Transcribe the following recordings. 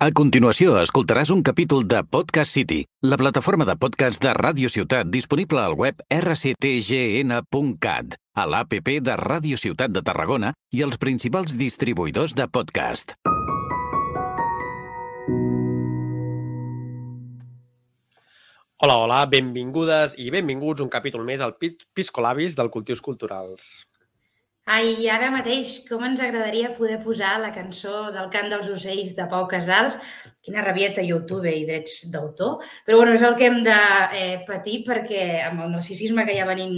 A continuació, escoltaràs un capítol de Podcast City, la plataforma de podcast de Ràdio Ciutat disponible al web rctgn.cat, a l'APP de Ràdio Ciutat de Tarragona i els principals distribuïdors de podcast. Hola, hola, benvingudes i benvinguts un capítol més al Piscolabis del Cultius Culturals. Ai, ara mateix, com ens agradaria poder posar la cançó del cant dels ocells de Pau Casals. Quina rabieta YouTube i drets d'autor. Però bueno, és el que hem de eh, patir perquè amb el narcisisme que ja venim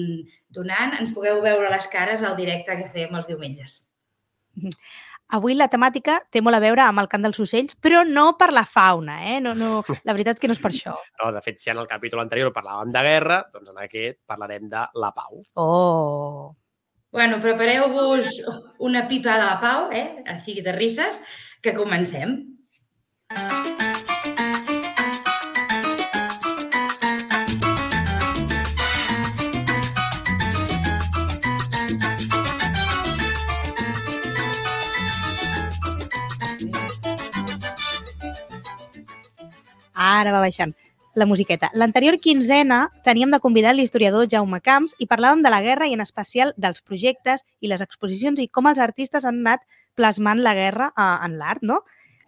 donant ens pugueu veure les cares al directe que fem els diumenges. Avui la temàtica té molt a veure amb el cant dels ocells, però no per la fauna, eh? No, no, la veritat que no és per això. No, de fet, si en el capítol anterior parlàvem de guerra, doncs en aquest parlarem de la pau. Oh! Bueno, prepareu-vos una pipa de pau, eh? així de risses, que comencem. Ara va baixant la musiqueta. L'anterior quinzena teníem de convidar l'historiador Jaume Camps i parlàvem de la guerra i en especial dels projectes i les exposicions i com els artistes han anat plasmant la guerra eh, en l'art, no?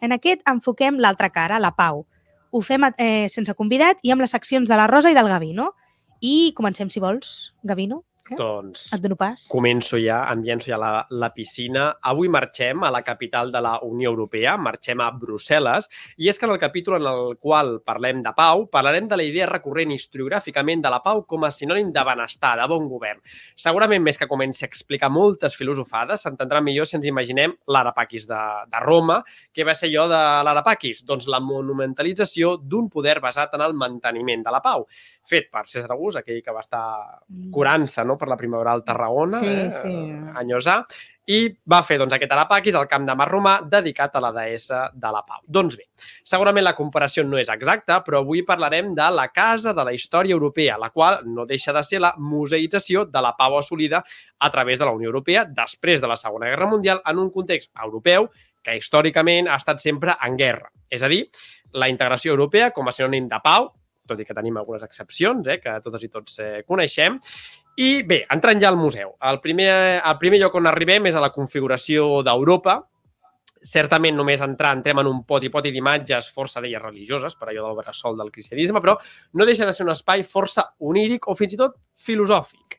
En aquest enfoquem l'altra cara, la pau. Ho fem eh, sense convidat i amb les seccions de la Rosa i del Gavino. I comencem, si vols, Gavino. Eh? Doncs Et dono pas. començo ja, em llenço ja la, la piscina. Avui marxem a la capital de la Unió Europea, marxem a Brussel·les, i és que en el capítol en el qual parlem de pau, parlarem de la idea recurrent historiogràficament de la pau com a sinònim de benestar, de bon govern. Segurament més que comenci a explicar moltes filosofades, s'entendrà millor si ens imaginem l'Arapaquis de, de Roma. Què va ser allò de l'Arapaquis? Doncs la monumentalització d'un poder basat en el manteniment de la pau, fet per César August, aquell que va estar curant-se no, per la primavera al Tarragona, Sí, eh, sí. anys A, i va fer doncs, aquest Arapaquis al camp de Mar Romà dedicat a la deessa de la pau. Doncs bé, segurament la comparació no és exacta, però avui parlarem de la Casa de la Història Europea, la qual no deixa de ser la museïtzació de la pau assolida a través de la Unió Europea després de la Segona Guerra Mundial en un context europeu que històricament ha estat sempre en guerra. És a dir, la integració europea com a sinònim de pau, tot i que tenim algunes excepcions, eh, que totes i tots eh, coneixem, i bé, entrant ja al museu. El primer, el primer lloc on arribem és a la configuració d'Europa. Certament només entrar entrem en un poti-poti d'imatges força d'elles religioses, per allò del bressol del cristianisme, però no deixa de ser un espai força oníric o fins i tot filosòfic.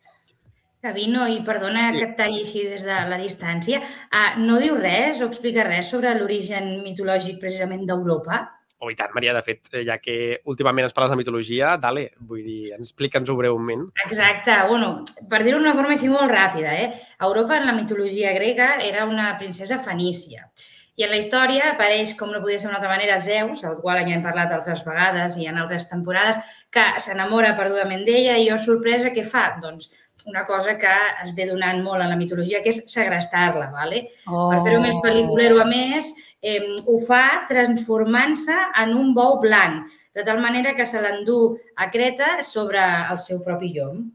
Gavino, i perdona Sí. que et talli així des de la distància, ah, no diu res o explica res sobre l'origen mitològic precisament d'Europa? Oh, i tant, Maria, de fet, eh, ja que últimament ens parles de mitologia, dale, vull dir, explica'ns-ho breument. Exacte. Bueno, per dir-ho d'una forma així molt ràpida, eh? Europa en la mitologia grega era una princesa fenícia. I en la història apareix, com no podia ser d'una altra manera, Zeus, el qual ja hem parlat altres vegades i en altres temporades, que s'enamora perdudament d'ella i, oh, sorpresa, què fa? Doncs una cosa que es ve donant molt en la mitologia, que és segrestar-la, ¿vale? Oh. Per fer-ho més pel·liculero, a més, eh, ho fa transformant-se en un bou blanc, de tal manera que se l'endú a Creta sobre el seu propi llom.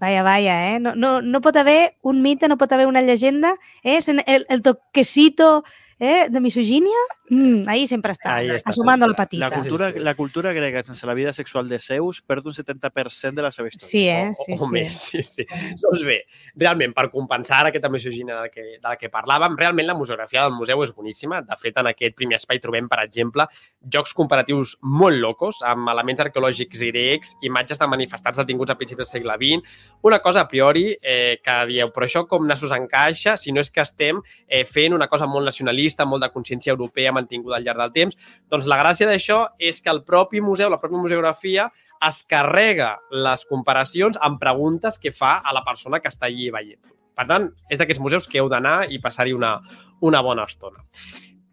Vaya, vaya, eh? No, no, no pot haver un mite, no pot haver una llegenda, eh? El, el toquecito eh? de misogínia, mm, ahí sempre està, Ahí està assumant el petit. La cultura, sí. la cultura grega sense la vida sexual de Zeus perd un 70% de la seva història. Sí, eh? o, Sí, o sí. més, sí, sí. Doncs bé, realment, per compensar aquesta misogina de, que, de la que parlàvem, realment la museografia del museu és boníssima. De fet, en aquest primer espai trobem, per exemple, jocs comparatius molt locos, amb elements arqueològics grecs, imatges de manifestants detinguts a principis del segle XX, una cosa a priori eh, que dieu, però això com nassos encaixa si no és que estem eh, fent una cosa molt nacionalista, molt de consciència europea mantinguda al llarg del temps? Doncs la gràcia d'això és que el propi museu, la pròpia museografia, es carrega les comparacions amb preguntes que fa a la persona que està allí veient. Per tant, és d'aquests museus que heu d'anar i passar-hi una, una bona estona.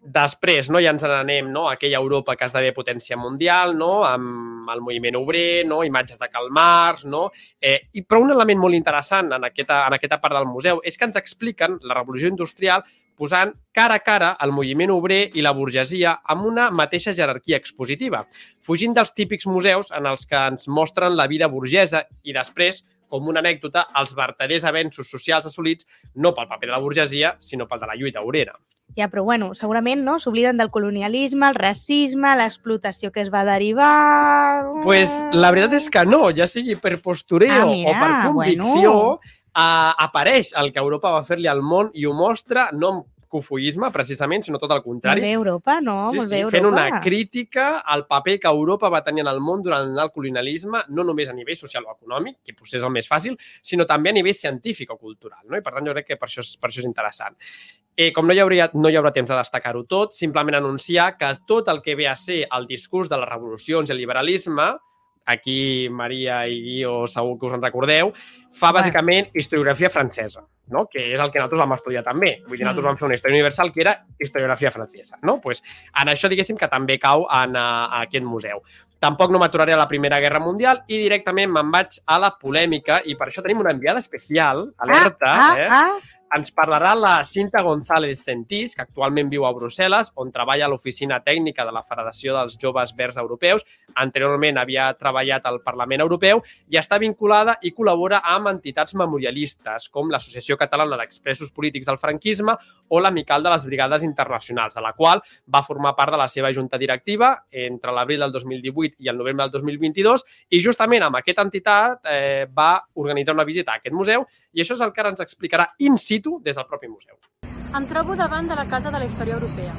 Després, no, ja ens n'anem no, a aquella Europa que esdevé potència mundial, no, amb el moviment obrer, no, imatges de Karl Marx, no, eh, i, però un element molt interessant en aquesta, en aquesta part del museu és que ens expliquen la revolució industrial posant cara a cara el moviment obrer i la burgesia amb una mateixa jerarquia expositiva, fugint dels típics museus en els que ens mostren la vida burgesa i després com una anècdota els vertaders avenços socials assolits no pel paper de la burgesia, sinó pel de la lluita obrera. Ja, però bueno, segurament no s'obliden del colonialisme, el racisme, l'explotació que es va derivar... pues, la veritat és que no, ja sigui per postureo Ah, mira, o per convicció, bueno. Uh, apareix el que Europa va fer-li al món i ho mostra no amb cofoisme, precisament, sinó tot el Molt contrari. bé, Europa, no? Sí, Molt sí, bé, Europa. fent una crítica al paper que Europa va tenir en el món durant el colonialisme, no només a nivell social o econòmic, que potser és el més fàcil, sinó també a nivell científic o cultural. No? I per tant, jo crec que per això és, per això és interessant. Eh, com no hi, hauria, no hi haurà temps de destacar-ho tot, simplement anunciar que tot el que ve a ser el discurs de les revolucions i el liberalisme, aquí Maria i Guió segur que us en recordeu, fa bàsicament historiografia francesa, no? que és el que nosaltres vam estudiar també. Vull dir, nosaltres Mm. vam fer una història universal que era historiografia francesa. No? Pues, en això, diguéssim, que també cau en, a, a aquest museu. Tampoc no m'aturaré a la Primera Guerra Mundial i directament me'n vaig a la polèmica i per això tenim una enviada especial, alerta, ah, eh? ah, ah. Ens parlarà la Cinta González Sentís, que actualment viu a Brussel·les, on treballa a l'oficina tècnica de la Federació dels Joves Verds Europeus. Anteriorment havia treballat al Parlament Europeu i està vinculada i col·labora amb entitats memorialistes, com l'Associació Catalana d'Expressos Polítics del Franquisme o l'Amical de les Brigades Internacionals, de la qual va formar part de la seva junta directiva entre l'abril del 2018 i el novembre del 2022 i justament amb aquesta entitat eh, va organitzar una visita a aquest museu i això és el que ara ens explicarà in situ des del propi museu. Em trobo davant de la Casa de la Història Europea.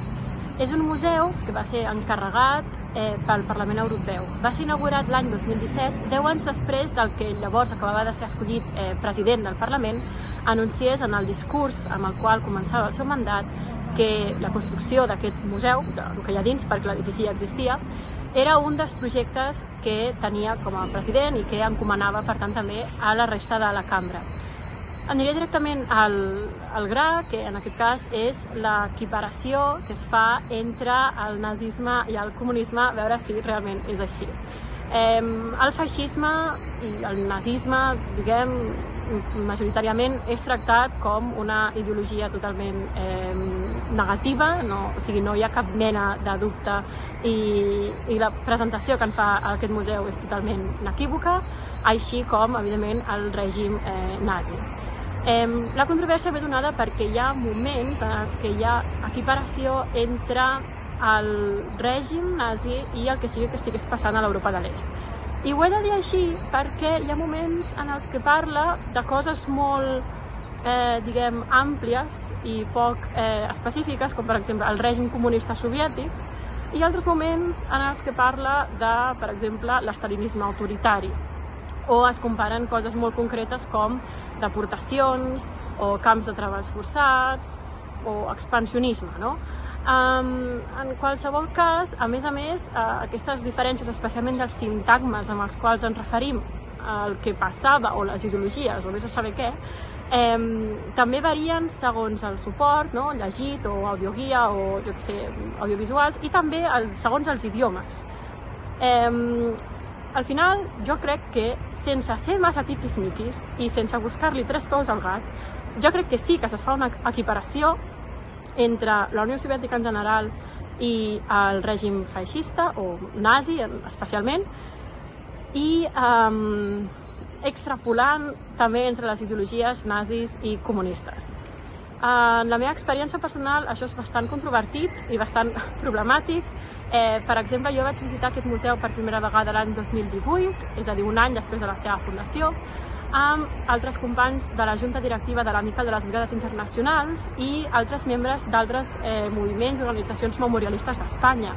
És un museu que va ser encarregat eh, pel Parlament Europeu. Va ser inaugurat l'any 2017, 10 anys després del que llavors acabava de ser escollit eh, president del Parlament, anunciés en el discurs amb el qual començava el seu mandat que la construcció d'aquest museu, del que hi ha dins, perquè l'edifici ja existia, era un dels projectes que tenia com a president i que encomanava, per tant, també a la resta de la cambra. Aniré directament al, al gra, que en aquest cas és l'equiparació que es fa entre el nazisme i el comunisme, a veure si realment és així. Eh, el feixisme i el nazisme, diguem, majoritàriament és tractat com una ideologia totalment eh, negativa, no, o sigui, no hi ha cap mena de dubte i, i la presentació que en fa aquest museu és totalment inequívoca, així com, evidentment, el règim eh, nazi. Eh, la controvèrsia ve donada perquè hi ha moments en els que hi ha equiparació entre el règim nazi i el que sigui que estigués passant a l'Europa de l'Est. I ho he de dir així perquè hi ha moments en els que parla de coses molt, eh, diguem, àmplies i poc eh, específiques, com per exemple el règim comunista soviètic, i altres moments en els que parla de, per exemple, l'estalinisme autoritari, o es comparen coses molt concretes com deportacions o camps de treballs forçats o expansionisme, no? Um, en qualsevol cas, a més a més, uh, aquestes diferències, especialment dels sintagmes amb els quals ens referim al que passava o les ideologies o vés a saber què, um, també varien segons el suport, no? llegit o audioguia o jo sé, audiovisuals i també el, segons els idiomes. Um, al final, jo crec que sense ser massa tiquis-miquis i sense buscar-li tres peus al gat, jo crec que sí que es fa una equiparació entre la Unió Soviètica en general i el règim feixista, o nazi especialment, i um, extrapolant també entre les ideologies nazis i comunistes. En la meva experiència personal això és bastant controvertit i bastant problemàtic. Eh, per exemple, jo vaig visitar aquest museu per primera vegada l'any 2018, és a dir, un any després de la seva fundació, amb altres companys de la Junta Directiva de l'Amical de les Brigades Internacionals i altres membres d'altres eh, moviments i organitzacions memorialistes d'Espanya.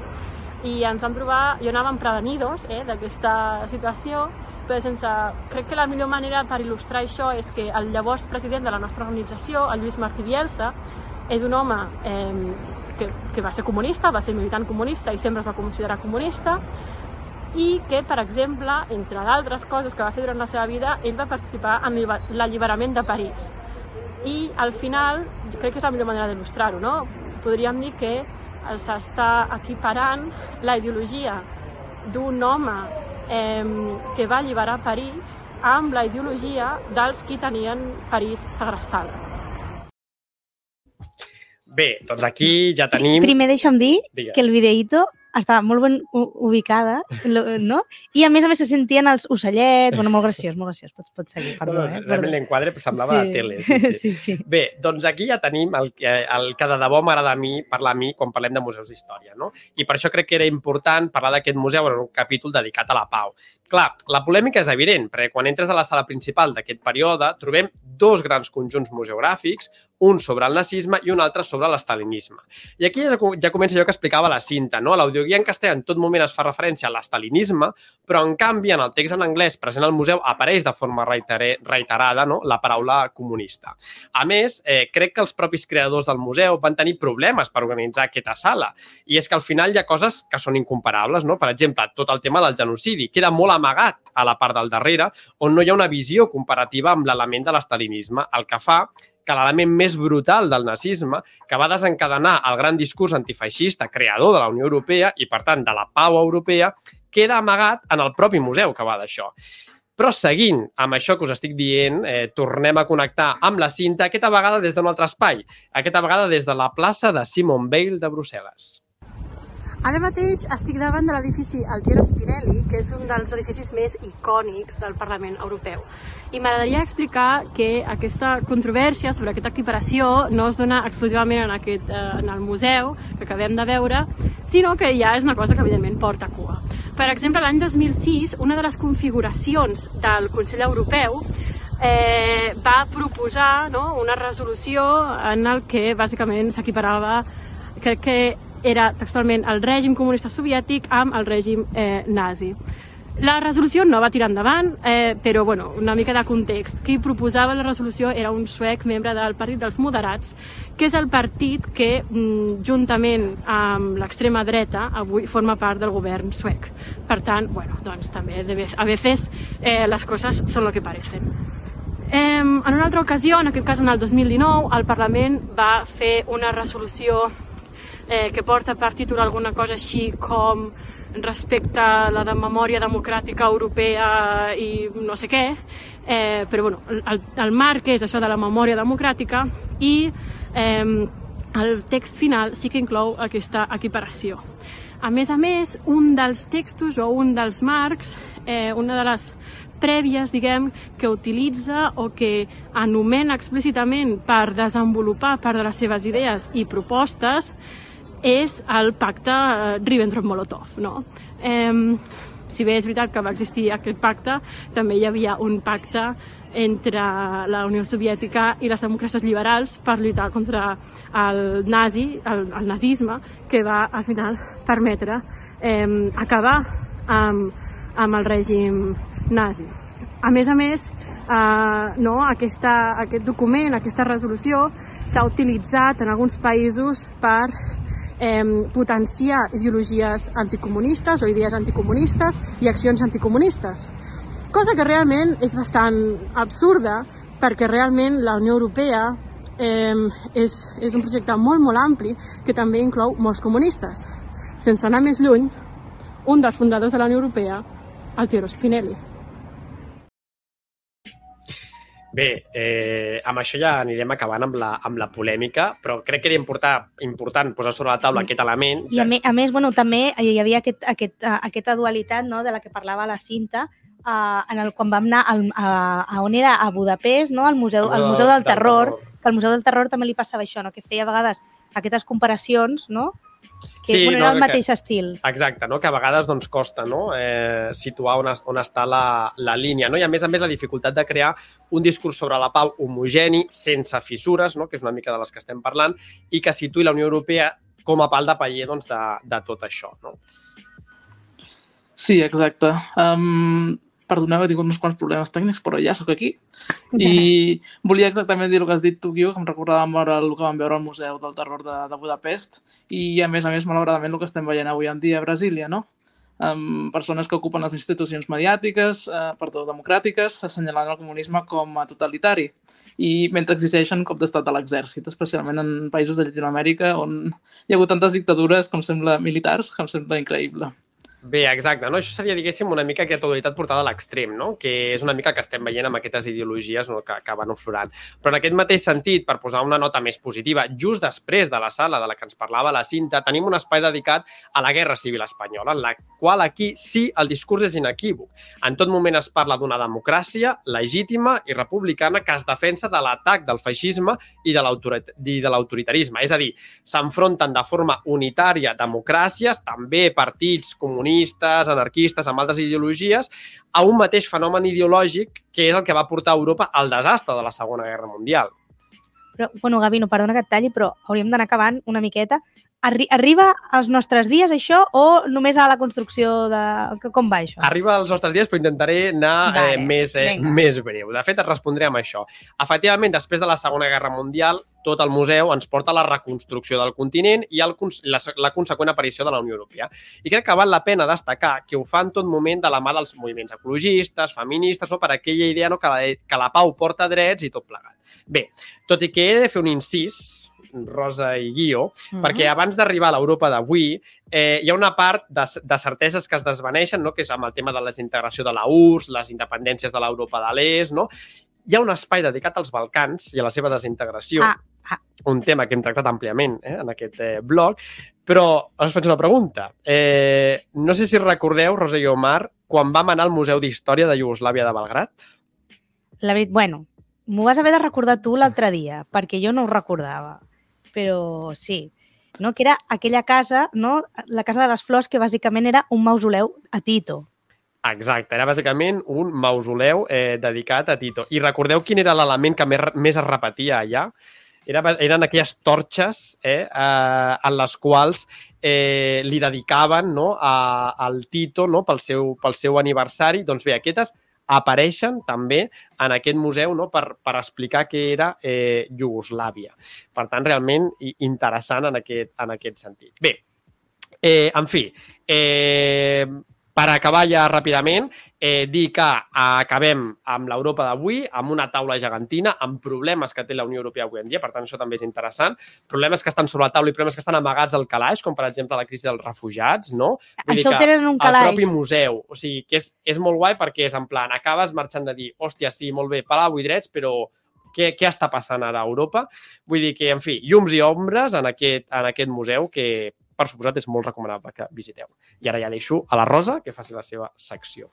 I ens vam trobar, jo anàvem prevenidos eh, d'aquesta situació, però sense... Crec que la millor manera per il·lustrar això és que el llavors president de la nostra organització, el Lluís Martí Bielsa, és un home eh, que, que va ser comunista, va ser militant comunista i sempre es va considerar comunista, i que, per exemple, entre d'altres coses que va fer durant la seva vida, ell va participar en l'alliberament de París. I al final, crec que és la millor manera d'il·lustrar-ho, no? Podríem dir que s'està equiparant la ideologia d'un home eh, que va alliberar París amb la ideologia dels qui tenien París segrestada. Bé, doncs aquí ja tenim... Primer deixa'm dir Digues. que el videíto estava molt ben ubicada, no? I a més a més se sentien els ocellets, bueno, molt graciós, molt graciós, pots, pots seguir, perdó, no, no, eh? realment l'enquadre semblava de tele. Sí, sí. sí, sí. Bé, doncs aquí ja tenim el, el que de debò m'agrada a mi parlar a mi quan parlem de museus d'història, no? I per això crec que era important parlar d'aquest museu en un capítol dedicat a la pau. Clar, la polèmica és evident, perquè quan entres a la sala principal d'aquest període trobem dos grans conjunts museogràfics, un sobre el nazisme i un altre sobre l'estalinisme. I aquí ja, ja comença allò que explicava la cinta, no? L'audioguia en castellà en tot moment es fa referència a l'estalinisme, però en canvi en el text en anglès present al museu apareix de forma reiterada no? la paraula comunista. A més, eh, crec que els propis creadors del museu van tenir problemes per organitzar aquesta sala. I és que al final hi ha coses que són incomparables, no? Per exemple, tot el tema del genocidi queda molt amagat a la part del darrere, on no hi ha una visió comparativa amb l'element de l'estalinisme, el que fa que l'element més brutal del nazisme, que va desencadenar el gran discurs antifeixista creador de la Unió Europea i, per tant, de la pau europea, queda amagat en el propi museu que va d'això. Però seguint amb això que us estic dient, eh, tornem a connectar amb la cinta, aquesta vegada des d'un altre espai, aquesta vegada des de la plaça de Simon Weil de Brussel·les. Ara mateix estic davant de l'edifici Altiero Spinelli, que és un dels edificis més icònics del Parlament Europeu. I m'agradaria explicar que aquesta controvèrsia sobre aquesta equiparació no es dona exclusivament en, aquest, eh, en el museu que acabem de veure, sinó que ja és una cosa que evidentment porta cua. Per exemple, l'any 2006, una de les configuracions del Consell Europeu eh, va proposar no, una resolució en el que bàsicament s'equiparava, crec que era textualment el règim comunista soviètic amb el règim eh, nazi. La resolució no va tirar endavant, eh, però bueno, una mica de context. Qui proposava la resolució era un suec membre del Partit dels Moderats, que és el partit que, mm, juntament amb l'extrema dreta, avui forma part del govern suec. Per tant, bueno, doncs també a veces eh, les coses són lo que parecen. Eh, en una altra ocasió, en aquest cas en el 2019, el Parlament va fer una resolució eh, que porta per títol alguna cosa així com respecte a la de memòria democràtica europea i no sé què, eh, però bueno, el, el marc és això de la memòria democràtica i eh, el text final sí que inclou aquesta equiparació. A més a més, un dels textos o un dels marcs, eh, una de les prèvies, diguem, que utilitza o que anomena explícitament per desenvolupar part de les seves idees i propostes és el pacte eh, Ribbentrop-Molotov. No? Eh, si bé és veritat que va existir aquest pacte, també hi havia un pacte entre la Unió Soviètica i les democràcies liberals per lluitar contra el nazi, el, el nazisme, que va al final permetre eh, acabar amb, amb el règim nazi. A més a més, eh, no, aquesta, aquest document, aquesta resolució, s'ha utilitzat en alguns països per eh, potenciar ideologies anticomunistes o idees anticomunistes i accions anticomunistes. Cosa que realment és bastant absurda perquè realment la Unió Europea eh, és, és un projecte molt, molt ampli que també inclou molts comunistes. Sense anar més lluny, un dels fundadors de la Unió Europea, Altiero Spinelli. Bé, eh, amb això ja anirem acabant amb la, amb la polèmica, però crec que era important, important posar sobre la taula Mm. aquest element. I a, me, a més, bueno, també hi havia aquest, aquest, uh, aquesta dualitat no, de la que parlava la cinta, uh, en el, quan vam anar al, a, a on era, a Budapest, no, al museu, al museu del, terror, que al Museu del Terror també li passava això, no? que feia a vegades aquestes comparacions, no? Que Sí, bueno, no, era el que- mateix estil. Exacte, no? que a vegades doncs, costa no? eh, situar on, es, on està la, la línia. No? I a més a més la dificultat de crear un discurs sobre la pau homogeni, sense fissures, no? que és una mica de les que estem parlant, i que situï la Unió Europea com a pal de paller doncs, de, de tot això. No? Sí, exacte. Um, perdoneu, he tingut uns quants problemes tècnics, però ja sóc aquí. I volia exactament dir el que has dit tu, Guiu, que em recordava molt el que vam veure al Museu del Terror de, de Budapest i, a més a més, malauradament, el que estem veient avui en dia a Brasília, no? Um, persones que ocupen les institucions mediàtiques, uh, perdó, democràtiques, assenyalant el comunisme com a totalitari i mentre exigeixen cop d'estat de l'exèrcit, especialment en països de Llatinoamèrica on hi ha hagut tantes dictadures, com sembla, militars, que em sembla increïble. Bé, exacte. No? Això seria, diguéssim, una mica aquesta dualitat portada a l'extrem, no? que és una mica que estem veient amb aquestes ideologies no? que, van oflorant. Però en aquest mateix sentit, per posar una nota més positiva, just després de la sala de la que ens parlava la Cinta, tenim un espai dedicat a la Guerra Civil Espanyola, en la qual aquí sí el discurs és inequívoc. En tot moment es parla d'una democràcia legítima i republicana que es defensa de l'atac del feixisme i de l'autoritarisme. És a dir, s'enfronten de forma unitària democràcies, també partits comunistes, comunistes, anarquistes, amb altres ideologies, a un mateix fenomen ideològic que és el que va portar Europa al desastre de la Segona Guerra Mundial. Però, bueno, Gavi, no perdona que et talli, però hauríem d'anar acabant una miqueta. Arri arriba als nostres dies això o només a la construcció de... Com va això? Arriba als nostres dies, però intentaré anar eh, vale, eh, més, eh, més breu. De fet, et respondré amb això. Efectivament, després de la Segona Guerra Mundial, tot el museu ens porta a la reconstrucció del continent i el, la, la conseqüent aparició de la Unió Europea. I crec que val la pena destacar que ho fa en tot moment de la mà dels moviments ecologistes, feministes, o per aquella idea no, que, la, que la pau porta drets i tot plegat. Bé, tot i que he de fer un incís, Rosa i Guio, mm -hmm. perquè abans d'arribar a l'Europa d'avui eh, hi ha una part de, de certeses que es desvaneixen, no? que és amb el tema de la desintegració de la URSS, les independències de l'Europa de l'Est, no? Hi ha un espai dedicat als Balcans i a la seva desintegració, ah, ah. un tema que hem tractat àmpliament eh, en aquest eh, blog, però us faig una pregunta. Eh, no sé si recordeu, Rosa i Omar, quan vam anar al Museu d'Història de Iugoslàvia de Belgrat? La veritat, bueno, m'ho vas haver de recordar tu l'altre dia, perquè jo no ho recordava però sí, no? que era aquella casa, no? la Casa de les Flors, que bàsicament era un mausoleu a Tito. Exacte, era bàsicament un mausoleu eh, dedicat a Tito. I recordeu quin era l'element que més, més es repetia allà? Era, eren aquelles torxes eh, eh, en les quals eh, li dedicaven no, a, al Tito no, pel, seu, pel seu aniversari. Doncs bé, aquestes apareixen també en aquest museu no? per, per explicar què era eh, Iugoslàvia. Per tant, realment interessant en aquest, en aquest sentit. Bé, eh, en fi, eh, per acabar ja ràpidament, eh, dir que acabem amb l'Europa d'avui, amb una taula gegantina, amb problemes que té la Unió Europea avui en dia, per tant, això també és interessant. Problemes que estan sobre la taula i problemes que estan amagats al calaix, com per exemple la crisi dels refugiats, no? Vull això dir que tenen un calaix. El propi museu, o sigui, que és, és molt guai perquè és en plan, acabes marxant de dir, hòstia, sí, molt bé, palau i drets, però què, què està passant ara a Europa? Vull dir que, en fi, llums i ombres en aquest, en aquest museu que per suposat, és molt recomanable que visiteu. I ara ja deixo a la Rosa que faci la seva secció.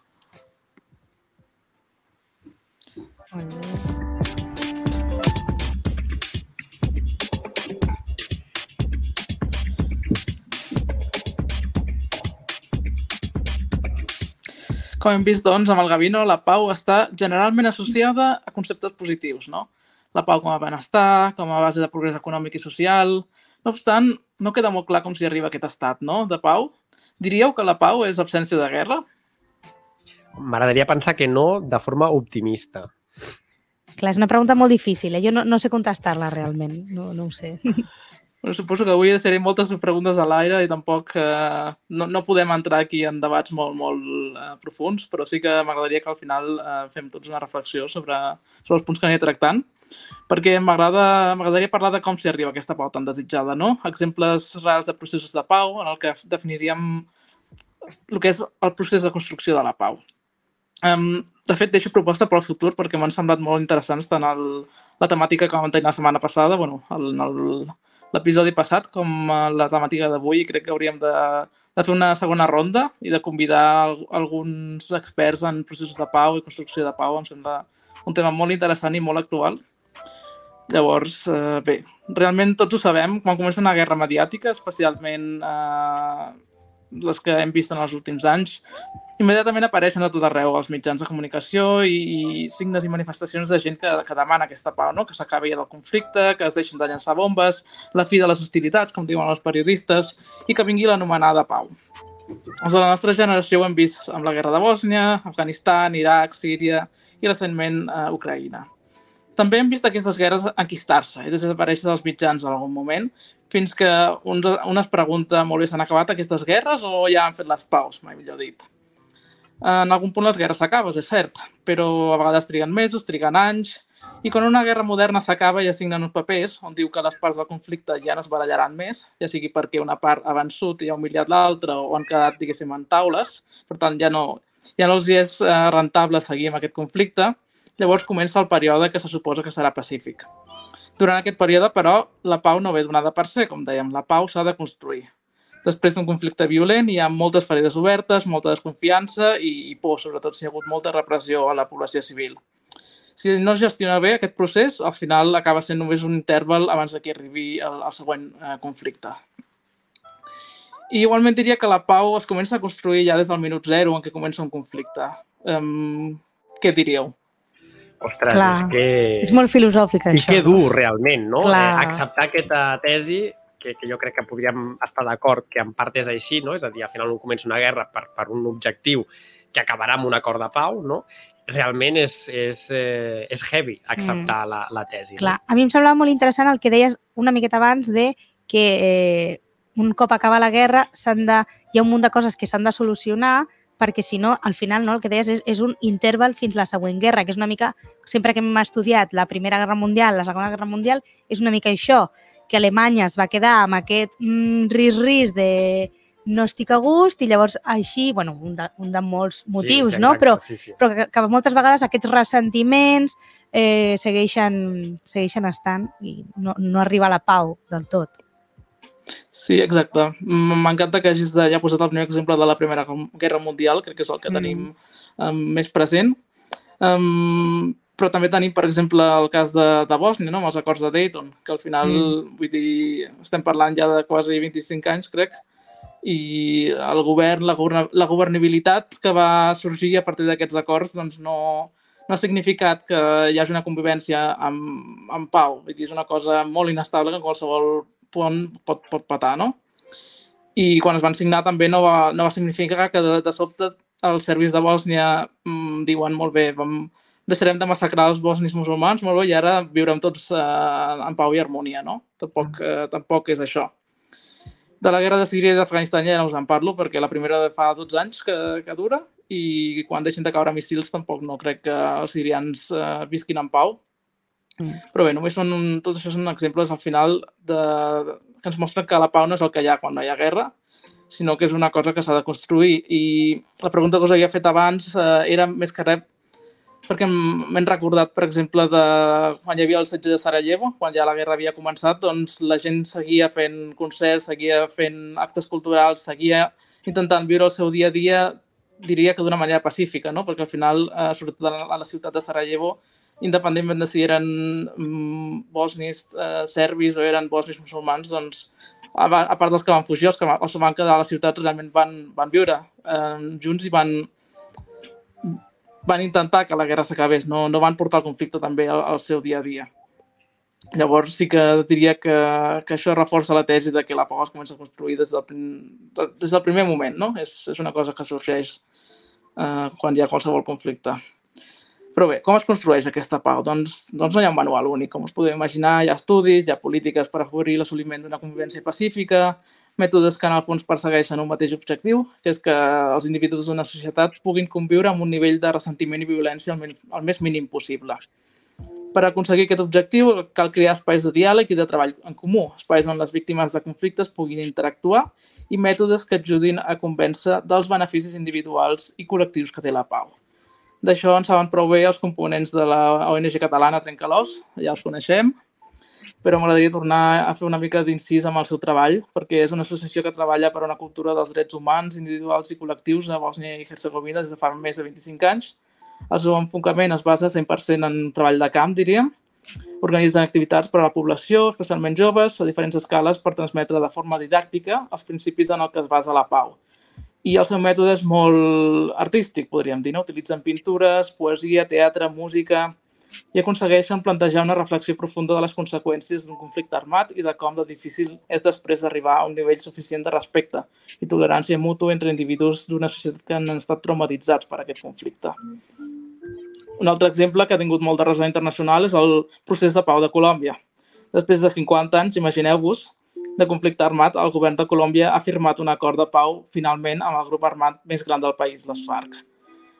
Com hem vist, doncs, amb el Gavino, la pau està generalment associada a conceptes positius, no? La pau com a benestar, com a base de progrés econòmic i social, no obstant, no queda molt clar com s'hi arriba a aquest estat no? de pau. Diríeu que la pau és absència de guerra? M'agradaria pensar que no de forma optimista. Clar, és una pregunta molt difícil. Eh? Jo no, no sé contestar-la realment. No, no ho sé. Bueno, suposo que avui seré moltes preguntes a l'aire i tampoc eh, no, no podem entrar aquí en debats molt, molt eh, profuns, però sí que m'agradaria que al final eh, fem tots una reflexió sobre, sobre els punts que aniré tractant, perquè m'agradaria parlar de com s'hi arriba aquesta pau tan desitjada, no? Exemples reals de processos de pau en el que definiríem el que és el procés de construcció de la pau. Um, de fet, deixo proposta per al futur perquè m'han semblat molt interessants tant el, la temàtica que vam tenir la setmana passada, bueno, el, el, l'episodi passat com la temàtica d'avui crec que hauríem de, de fer una segona ronda i de convidar alguns experts en processos de pau i construcció de pau. Em sembla un tema molt interessant i molt actual. Llavors, eh, bé, realment tots ho sabem, quan comença una guerra mediàtica, especialment eh, les que hem vist en els últims anys, immediatament apareixen a tot arreu els mitjans de comunicació i, i signes i manifestacions de gent que, que demana aquesta pau, no? que s'acabi del conflicte, que es deixin de llançar bombes, la fi de les hostilitats, com diuen els periodistes, i que vingui l'anomenada pau. Els de la nostra generació ho hem vist amb la guerra de Bòsnia, Afganistan, Iraq, Síria i recentment eh, Ucraïna. També hem vist aquestes guerres enquistar-se i desaparèixer dels mitjans en algun moment, fins que un, un es pregunta molt bé, s'han acabat aquestes guerres o ja han fet les paus, mai millor dit. En algun punt les guerres s'acaben, és cert, però a vegades triguen mesos, triguen anys, I quan una guerra moderna s'acaba i es signen uns papers on diu que les parts del conflicte ja no es barallaran més, ja sigui perquè una part ha vençut i ha humiliat l'altra o han quedat, diguéssim, en taules, per tant ja no, ja no els és eh, rentable seguir amb aquest conflicte, llavors comença el període que se suposa que serà pacífic. Durant aquest període, però, la pau no ve donada per ser, com dèiem, la pau s'ha de construir. Després d'un conflicte violent hi ha moltes ferides obertes, molta desconfiança i, i por, sobretot si hi ha hagut molta repressió a la població civil si no es gestiona bé aquest procés, al final acaba sent només un interval abans que arribi el, el següent eh, conflicte. I igualment diria que la pau es comença a construir ja des del minut zero en què comença un conflicte. Um, què diríeu? Ostres, Clar. és que... És molt filosòfic, I això. I que dur, realment, no? Clar. Eh, acceptar aquesta tesi que, que jo crec que podríem estar d'acord que en part és així, no? És a dir, al final un comença una guerra per, per un objectiu que acabarà amb un acord de pau, no? realment és, és, eh, és heavy acceptar mm. la, la tesi. Clar, no? a mi em semblava molt interessant el que deies una miqueta abans de que eh, un cop acaba la guerra de, hi ha un munt de coses que s'han de solucionar perquè si no, al final, no, el que deies és, és un interval fins la següent guerra, que és una mica, sempre que hem estudiat la Primera Guerra Mundial, la Segona Guerra Mundial, és una mica això, que Alemanya es va quedar amb aquest mm, ris-ris de no estic a gust i llavors així, bueno, un de, un de molts motius, sí, no? Però, sí, sí. però que, que moltes vegades aquests ressentiments eh, segueixen, segueixen estant i no, no arriba a la pau del tot. Sí, exacte. M'encanta que hagis ja posat el primer exemple de la Primera Guerra Mundial, crec que és el que mm. tenim um, més present. Um, però també tenim, per exemple, el cas de, de Bòsnia, no? amb els acords de Dayton, que al final, mm. vull dir, estem parlant ja de quasi 25 anys, crec, i el govern, la, la governabilitat que va sorgir a partir d'aquests acords doncs no, no ha significat que hi hagi una convivència amb, amb pau. Vull dir, és una cosa molt inestable que en qualsevol pot, pot patar, no? I quan es van signar també no va, no va significar que de, de sobte els servis de Bòsnia mmm, diuen molt bé, vam, deixarem de massacrar els bosnis musulmans, molt bé, i ara viurem tots eh, en pau i harmonia, no? Tampoc, eh, tampoc és això. De la guerra de Síria i d'Afganistan ja no us en parlo perquè la primera de fa 12 anys que, que dura i quan deixin de caure missils tampoc no crec que els sirians eh, visquin en pau. Mm. Però bé, només són un, tot això són exemples al final de, que ens mostren que la pau no és el que hi ha quan no hi ha guerra, sinó que és una cosa que s'ha de construir. I la pregunta que us havia fet abans eh, era més que res perquè m'he recordat, per exemple, de quan hi havia el setge de Sarajevo, quan ja la guerra havia començat, doncs la gent seguia fent concerts, seguia fent actes culturals, seguia intentant viure el seu dia a dia, diria que d'una manera pacífica, no? perquè al final, eh, sobretot a la ciutat de Sarajevo, independentment de si eren mm, bosnis, eh, serbis o eren bosnis musulmans, doncs, a, a part dels que van fugir, els que els van quedar a la ciutat realment van, van viure eh, junts i van, van intentar que la guerra s'acabés, no, no van portar el conflicte també al, al seu dia a dia. Llavors sí que diria que, que això reforça la tesi de que la pau es comença a construir des del, des del primer moment, no? És, és una cosa que sorgeix eh, quan hi ha qualsevol conflicte. Però bé, com es construeix aquesta pau? Doncs, doncs no hi ha un manual únic. Com us podeu imaginar, hi ha estudis, hi ha polítiques per afavorir l'assoliment d'una convivència pacífica, mètodes que en el fons persegueixen un mateix objectiu, que és que els individus d'una societat puguin conviure amb un nivell de ressentiment i violència el, més mínim possible. Per aconseguir aquest objectiu cal crear espais de diàleg i de treball en comú, espais on les víctimes de conflictes puguin interactuar i mètodes que ajudin a convèncer dels beneficis individuals i col·lectius que té la pau. D'això en saben prou bé els components de la ONG catalana Trencalós, ja els coneixem, però m'agradaria tornar a fer una mica d'incís amb el seu treball, perquè és una associació que treballa per una cultura dels drets humans, individuals i col·lectius a Bòsnia i Herzegovina des de fa més de 25 anys. El seu enfocament es basa 100% en treball de camp, diríem. Organitzen activitats per a la població, especialment joves, a diferents escales per transmetre de forma didàctica els principis en el que es basa la pau. I el seu mètode és molt artístic, podríem dir. No? Utilitzen pintures, poesia, teatre, música, i aconsegueixen plantejar una reflexió profunda de les conseqüències d'un conflicte armat i de com de difícil és després d'arribar a un nivell suficient de respecte i tolerància mútua entre individus d'una societat que han estat traumatitzats per aquest conflicte. Un altre exemple que ha tingut molt de ressò internacional és el procés de pau de Colòmbia. Després de 50 anys, imagineu-vos, de conflicte armat, el govern de Colòmbia ha firmat un acord de pau finalment amb el grup armat més gran del país, les FARC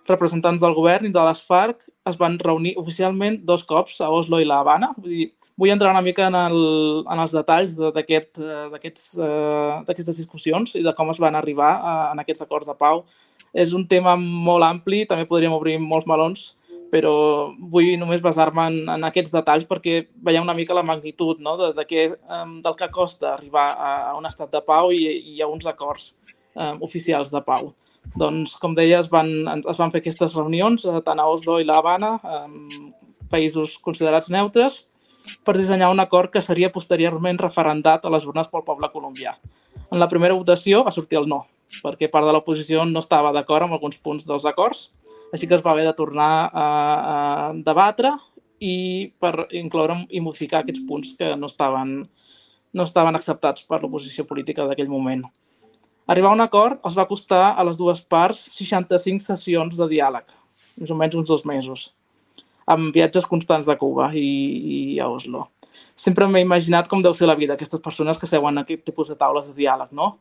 representants del govern i de les FARC es van reunir oficialment dos cops a Oslo i la Habana. Vull dir, vull entrar una mica en, el, en els detalls d'aquest, uh, d'aquestes discussions i de com es van arribar a, en aquests acords de pau. És un tema molt ampli, també podríem obrir molts melons, però vull només basar-me en, en aquests detalls perquè veiem una mica la magnitud no? de, de què, um, del que costa arribar a, a un estat de pau i, i a uns acords um, oficials de pau. Doncs, com deia, es van, es van fer aquestes reunions tant a Oslo i la Habana, um, països considerats neutres, per dissenyar un acord que seria posteriorment referendat a les urnes pel poble colombià. En la primera votació va sortir el no, perquè part de l'oposició no estava d'acord amb alguns punts dels acords, així que es va haver de tornar a, a debatre i per incloure i modificar aquests punts que no estaven, no estaven acceptats per l'oposició política d'aquell moment. Arribar a un acord els va costar a les dues parts 65 sessions de diàleg, més o menys uns dos mesos, amb viatges constants a Cuba i, i a Oslo. Sempre m'he imaginat com deu ser la vida aquestes persones que seuen a aquest tipus de taules de diàleg, no?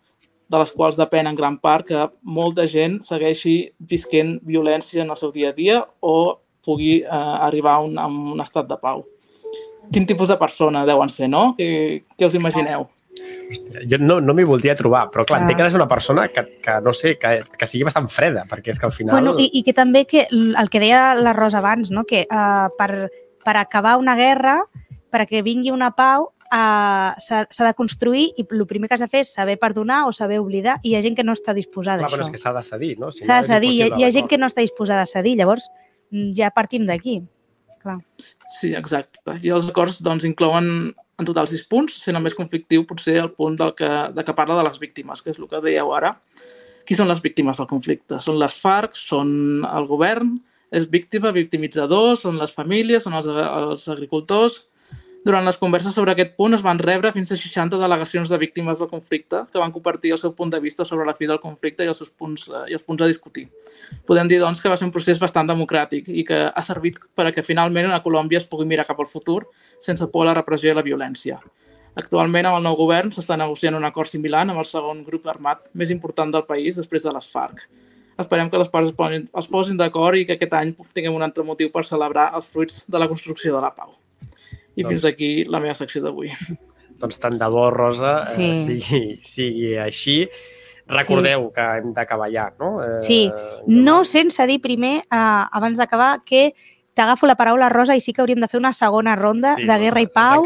De les quals depèn en gran part que molta gent segueixi visquent violència en el seu dia a dia o pugui eh, arribar a un, a un estat de pau. Quin tipus de persona deuen ser, no? Què, què us imagineu? Hòstia, jo no, no m'hi voldria trobar, però clar, entenc que és una persona que, que no sé, que, que sigui bastant freda, perquè és que al final... Bueno, i, i que també que el que deia la Rosa abans, no? que uh, per, per acabar una guerra, perquè vingui una pau, uh, s'ha de construir i el primer que has de fer és saber perdonar o saber oblidar i hi ha gent que no està disposada Clar, a això. però és que s'ha de cedir, no? Si S'ha no de cedir, hi, ha- hi ha gent que no està disposada a cedir, llavors mm, ja partim d'aquí. Clar. Sí, exacte. I els acords doncs, inclouen en total sis punts, sent el més conflictiu potser el punt del que, de que parla de les víctimes, que és el que dèieu ara. Qui són les víctimes del conflicte? Són les FARC, són el govern, és víctima, victimitzador, són les famílies, són els, els agricultors. Durant les converses sobre aquest punt es van rebre fins a 60 delegacions de víctimes del conflicte que van compartir el seu punt de vista sobre la fi del conflicte i els seus punts, eh, i els punts a discutir. Podem dir, doncs, que va ser un procés bastant democràtic i que ha servit per a que finalment a Colòmbia es pugui mirar cap al futur sense por a la repressió i la violència. Actualment, amb el nou govern, s'està negociant un acord similar amb el segon grup armat més important del país després de les FARC. Esperem que les parts es posin, es posin d'acord i que aquest any tinguem un altre motiu per celebrar els fruits de la construcció de la pau. I fins Doncs- aquí la meva secció d'avui. Doncs tant de bo, Rosa, sí. eh, Sí. sigui, sigui així. Recordeu sí. que hem d'acabar ja, no? Eh, Sí. No sense dir primer, uh, abans d'acabar, que t'agafo la paraula, Rosa, i sí que hauríem de fer una segona ronda Sí, de Guerra i Pau,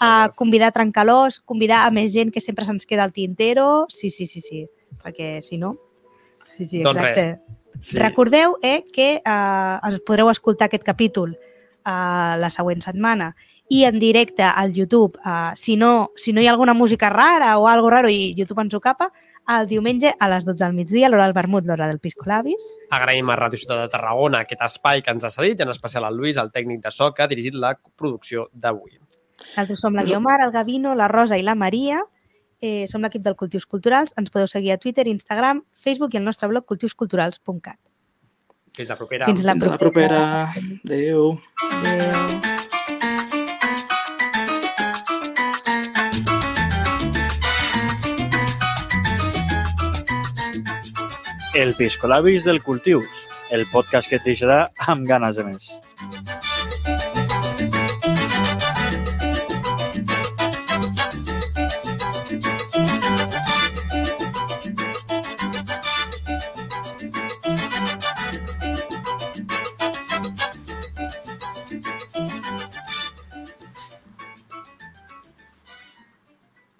a convidar a trencalós, convidar a més gent que sempre se'ns queda al tintero. Sí, sí, sí, sí, perquè si no... Sí, sí, Doncs exacte. Sí. Recordeu eh, que eh, podreu escoltar aquest capítol eh, la següent setmana i en directe al YouTube, eh, si, no, si no hi ha alguna música rara o algo raro i YouTube ens ho capa, el diumenge a les 12 del migdia, a l'hora del vermut, l'hora del Pisco Labis. Agraïm a Ràdio Ciutat de Tarragona aquest espai que ens ha cedit, en especial al Lluís, el tècnic de so, que ha dirigit la producció d'avui. Nosaltres som la Guiomar, el Gavino, la Rosa i la Maria. Eh, som l'equip del Cultius Culturals. Ens podeu seguir a Twitter, Instagram, Facebook i el nostre blog cultiusculturals.cat. Fins la propera. Fins la Fins a la propera. Adéu. Adéu. El Piscolabis del Cultius, el podcast que et deixarà amb ganes de més.